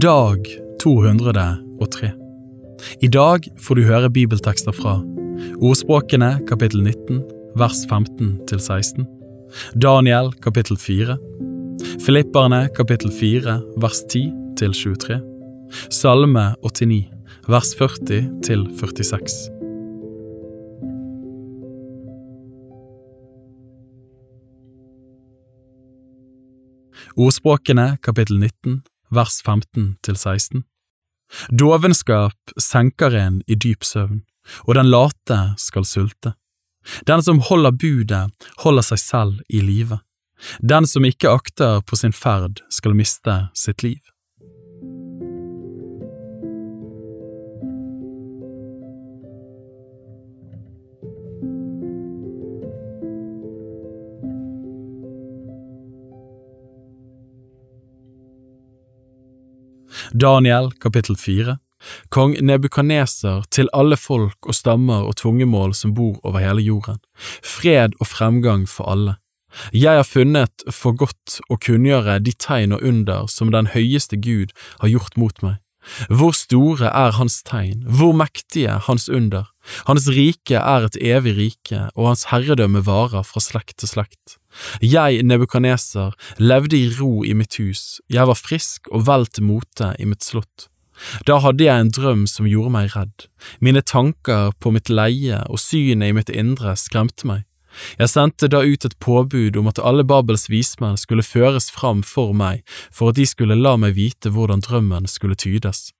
Dag 203 I dag får du høre bibeltekster fra Ordspråkene kapittel 19 vers 15 til 16 Daniel kapittel 4 Filipperne kapittel 4 vers 10 til 23 Salme 89 vers 40 til 46 Ordspråkene kapittel 19 vers 15 til 16 Dovenskap senker en i dyp søvn, og den late skal sulte. Den som holder budet, holder seg selv i live. Den som ikke akter på sin ferd, skal miste sitt liv. Daniel kapittel 4 Kong Nebukaneser til alle folk og stammer og tungemål som bor over hele jorden, fred og fremgang for alle. Jeg har funnet for godt å kunngjøre de tegn og under som den høyeste Gud har gjort mot meg. Hvor store er hans tegn, hvor mektige hans under. Hans rike er et evig rike, og hans herredømme varer fra slekt til slekt. Jeg, Nebukaneser, levde i ro i mitt hus, jeg var frisk og vel til mote i mitt slott. Da hadde jeg en drøm som gjorde meg redd, mine tanker på mitt leie og synet i mitt indre skremte meg. Jeg sendte da ut et påbud om at alle Babels vismenn skulle føres fram for meg for at de skulle la meg vite hvordan drømmen skulle tydes.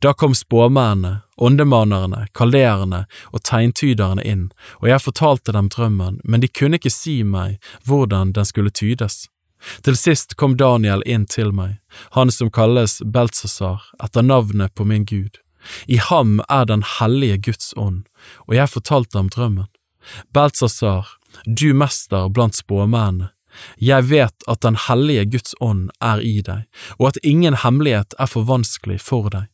Da kom spåmennene, åndemanerne, kaldeerne og tegntyderne inn, og jeg fortalte dem drømmen, men de kunne ikke si meg hvordan den skulle tydes. Til sist kom Daniel inn til meg, han som kalles Beltsasar etter navnet på min Gud. I ham er den hellige Guds ånd, og jeg fortalte ham drømmen. Beltsasar, du mester blant spåmennene, jeg vet at den hellige Guds ånd er i deg, og at ingen hemmelighet er for vanskelig for deg.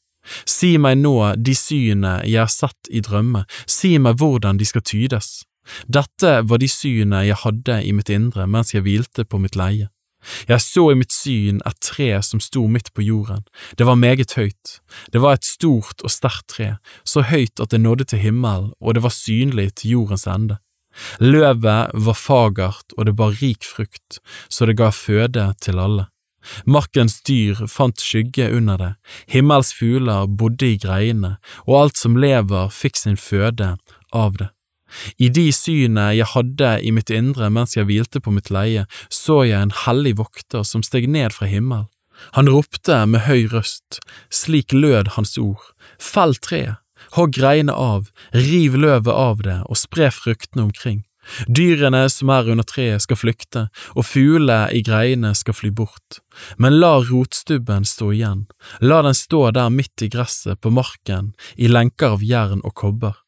Si meg nå de synene jeg har sett i drømme, si meg hvordan de skal tydes. Dette var de synene jeg hadde i mitt indre mens jeg hvilte på mitt leie. Jeg så i mitt syn et tre som sto midt på jorden, det var meget høyt, det var et stort og sterkt tre, så høyt at det nådde til himmelen, og det var synlig til jordens ende. Løvet var fagert og det bar rik frukt, så det ga føde til alle. Markens dyr fant skygge under det, himmels fugler bodde i greiene, og alt som lever fikk sin føde av det. I de synene jeg hadde i mitt indre mens jeg hvilte på mitt leie, så jeg en hellig vokter som steg ned fra himmel. Han ropte med høy røst, slik lød hans ord, fell treet, hogg greinene av, riv løvet av det og spre fruktene omkring. Dyrene som er under treet skal flykte, og fuglene i greiene skal fly bort. Men la rotstubben stå igjen, la den stå der midt i gresset på marken, i lenker av jern og kobber.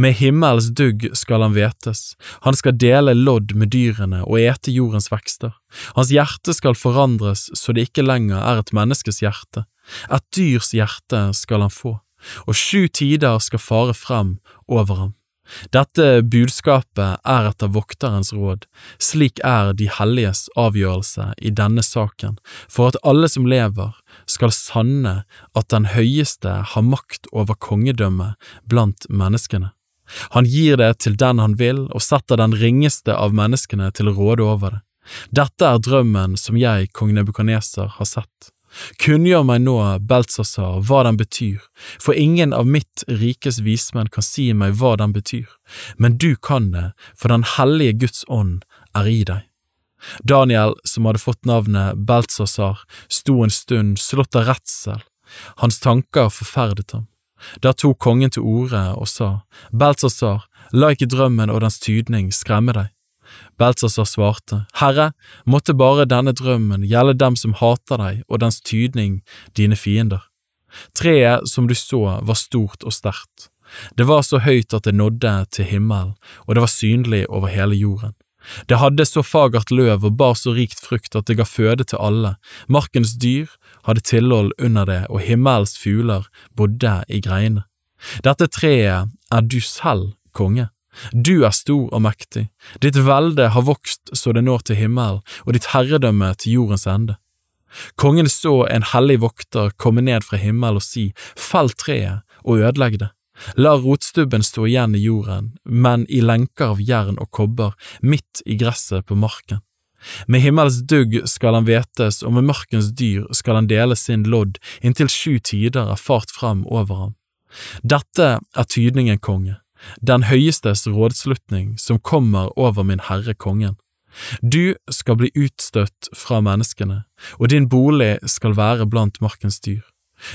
Med himmels dugg skal han hvetes, han skal dele lodd med dyrene og ete jordens vekster. Hans hjerte skal forandres så det ikke lenger er et menneskes hjerte, et dyrs hjerte skal han få, og sju tider skal fare frem over ham. Dette budskapet er etter vokterens råd, slik er de helliges avgjørelse i denne saken, for at alle som lever, skal sanne at den høyeste har makt over kongedømmet blant menneskene. Han gir det til den han vil, og setter den ringeste av menneskene til å råde over det. Dette er drømmen som jeg, kong Nebukaneser, har sett. Kunngjør meg nå, Beltsasar, hva den betyr, for ingen av mitt rikes vismenn kan si meg hva den betyr, men du kan det, for den hellige Guds ånd er i deg. Daniel, som hadde fått navnet Beltsasar, sto en stund slått av redsel, hans tanker forferdet ham. Da tok kongen til orde og sa, Beltsasar, la ikke drømmen og dens tydning skremme deg. Beltsasar svarte, Herre, måtte bare denne drømmen gjelde dem som hater deg og dens tydning dine fiender. Treet som du så var stort og sterkt. Det var så høyt at det nådde til himmelen, og det var synlig over hele jorden. Det hadde så fagert løv og bar så rikt frukt at det ga føde til alle, markens dyr hadde tilhold under det, og himmelens fugler bodde i greinene. Dette treet er du selv, konge. Du er stor og mektig, ditt velde har vokst så det når til himmelen, og ditt herredømme til jordens ende. Kongen så en hellig vokter komme ned fra himmel og si, Fell treet og ødelegg det. La rotstubben stå igjen i jorden, men i lenker av jern og kobber midt i gresset på marken. Med himmels dugg skal han vetes, og med markens dyr skal han dele sin lodd inntil sju tider er fart fram over ham. Dette er tydningen, konge, den høyestes rådslutning som kommer over min herre kongen. Du skal bli utstøtt fra menneskene, og din bolig skal være blant markens dyr.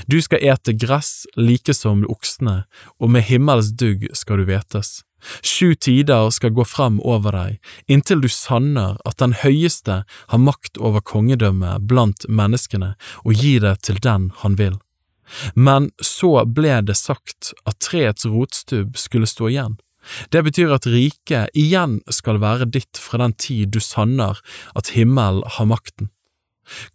Du skal ete gress like som oksene, og med himmels dugg skal du hvetes. Sju tider skal gå frem over deg, inntil du sanner at den høyeste har makt over kongedømmet blant menneskene og gir det til den han vil. Men så ble det sagt at treets rotstubb skulle stå igjen. Det betyr at riket igjen skal være ditt fra den tid du sanner at himmel har makten.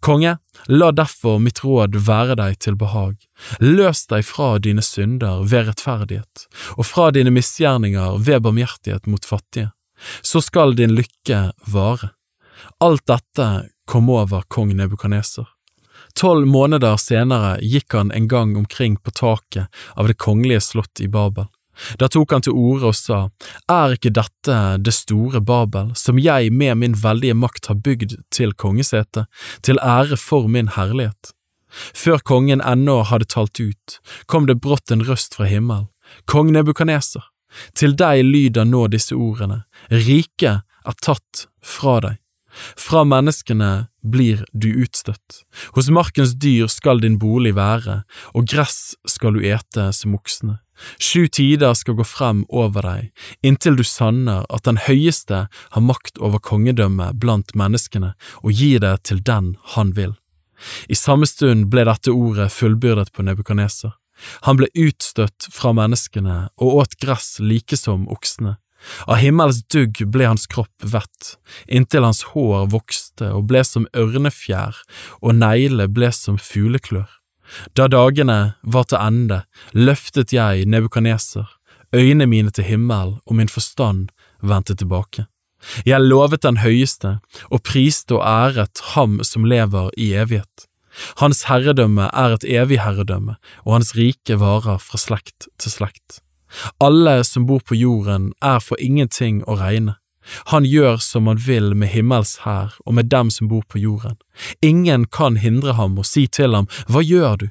Konge, la derfor mitt råd være deg til behag, løs deg fra dine synder ved rettferdighet, og fra dine misgjerninger ved barmhjertighet mot fattige, så skal din lykke vare. Alt dette kom over kong Nebukaneser. Tolv måneder senere gikk han en gang omkring på taket av det kongelige slott i Babel. Da tok han til orde og sa, Er ikke dette det store Babel, som jeg med min veldige makt har bygd til kongesete, til ære for min herlighet? Før kongen ennå hadde talt ut, kom det brått en røst fra himmel, Kong Nebukaneser, til deg lyder nå disse ordene, riket er tatt fra deg. Fra menneskene blir du utstøtt. Hos markens dyr skal din bolig være, og gress skal du ete som oksene. Sju tider skal gå frem over deg, inntil du sanner at den høyeste har makt over kongedømmet blant menneskene og gir det til den han vil. I samme stund ble dette ordet fullbyrdet på Nebukaneser. Han ble utstøtt fra menneskene og åt gress like som oksene. Av himmels dugg ble hans kropp vett, inntil hans hår vokste og ble som ørnefjær og negle ble som fugleklør. Da dagene var til ende, løftet jeg Nebukaneser, øynene mine til himmel og min forstand vendte tilbake. Jeg lovet den høyeste og priste og æret ham som lever i evighet. Hans herredømme er et evig herredømme, og hans rike varer fra slekt til slekt. Alle som bor på jorden er for ingenting å regne. Han gjør som han vil med himmels hær og med dem som bor på jorden. Ingen kan hindre ham og si til ham, Hva gjør du?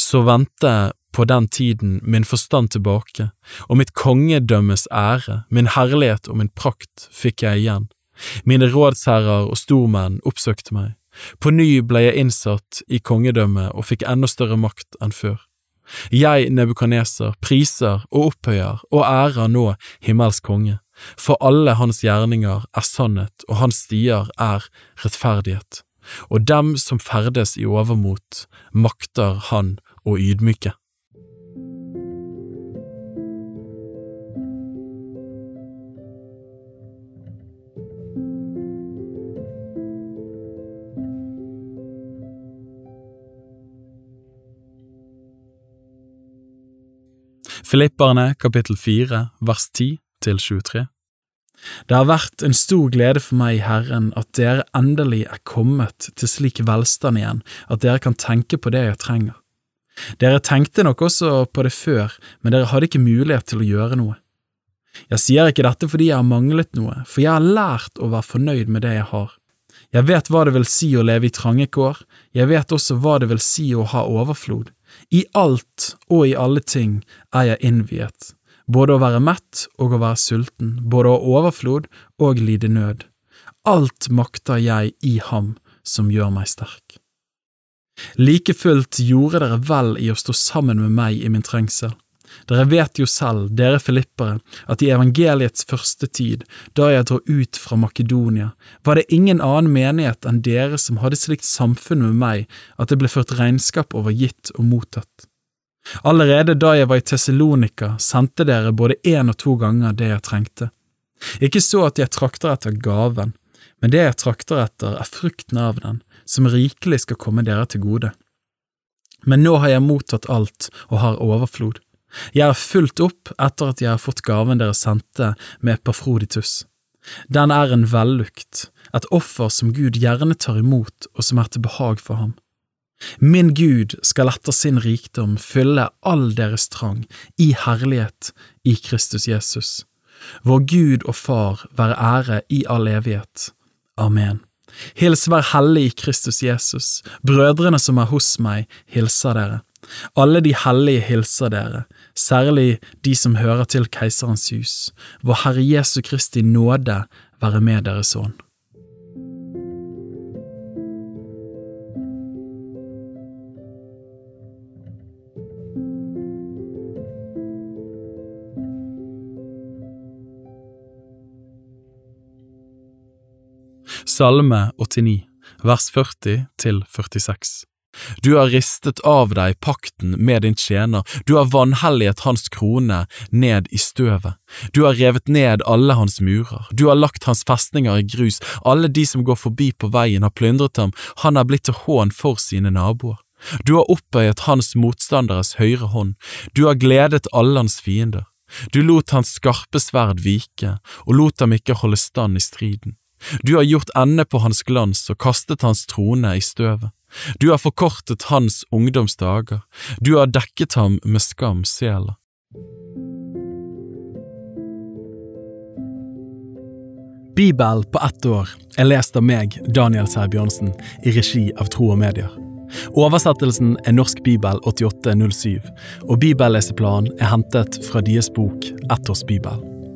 Så vente på den tiden min forstand tilbake, og mitt kongedømmes ære, min herlighet og min prakt fikk jeg igjen. Mine rådsherrer og stormenn oppsøkte meg. På ny ble jeg innsatt i kongedømmet og fikk enda større makt enn før. Jeg, Nebukaneser, priser og opphøyer og ærer nå himmelsk konge for alle hans gjerninger er sannhet, og hans stier er rettferdighet, og dem som ferdes i overmot, makter han å ydmyke. Filipperne kapittel 4 vers 10 til 23. Det har vært en stor glede for meg Herren at dere endelig er kommet til slik velstand igjen at dere kan tenke på det jeg trenger. Dere tenkte nok også på det før, men dere hadde ikke mulighet til å gjøre noe. Jeg sier ikke dette fordi jeg har manglet noe, for jeg har lært å være fornøyd med det jeg har. Jeg vet hva det vil si å leve i trange kår, jeg vet også hva det vil si å ha overflod. I alt og i alle ting er jeg innviet, både å være mett og å være sulten, både å ha overflod og lide nød. Alt makter jeg i ham som gjør meg sterk. Like fullt gjorde dere vel i å stå sammen med meg i min trengsel. Dere vet jo selv, dere filippere, at i evangeliets første tid, da jeg dro ut fra Makedonia, var det ingen annen menighet enn dere som hadde slikt samfunn med meg at det ble ført regnskap over gitt og mottatt. Allerede da jeg var i Tessalonika, sendte dere både én og to ganger det jeg trengte. Ikke så at jeg trakter etter gaven, men det jeg trakter etter er frukten av den, som rikelig skal komme dere til gode. Men nå har jeg mottatt alt og har overflod. Jeg har fulgt opp etter at jeg har fått gaven dere sendte med Epafroditus. Den er en vellukt, et offer som Gud gjerne tar imot og som er til behag for ham. Min Gud skal etter sin rikdom fylle all deres trang i herlighet i Kristus Jesus. Vår Gud og Far være ære i all evighet. Amen. Hils hver hellig i Kristus Jesus. Brødrene som er hos meg, hilser dere. Alle de hellige hilser dere, særlig de som hører til Keiserens hus. Vår Herre Jesu Kristi nåde være med deres ånd. Salme 89, vers 40 til 46. Du har ristet av deg pakten med din tjener, du har vanhelliget hans krone ned i støvet, du har revet ned alle hans murer, du har lagt hans festninger i grus, alle de som går forbi på veien har plyndret ham, han er blitt til hån for sine naboer. Du har opphøyet hans motstanderes høyre hånd, du har gledet alle hans fiender. Du lot hans skarpe sverd vike, og lot ham ikke holde stand i striden. Du har gjort ende på hans glans og kastet hans trone i støvet. Du har forkortet hans ungdomsdager, du har dekket ham med skam sjela. Bibel på ett år er lest av meg, Daniel Sæbjørnsen, i regi av Tro og Medier. Oversettelsen er Norsk bibel 8807, og bibelleseplanen er hentet fra deres bok Ettårs bibel.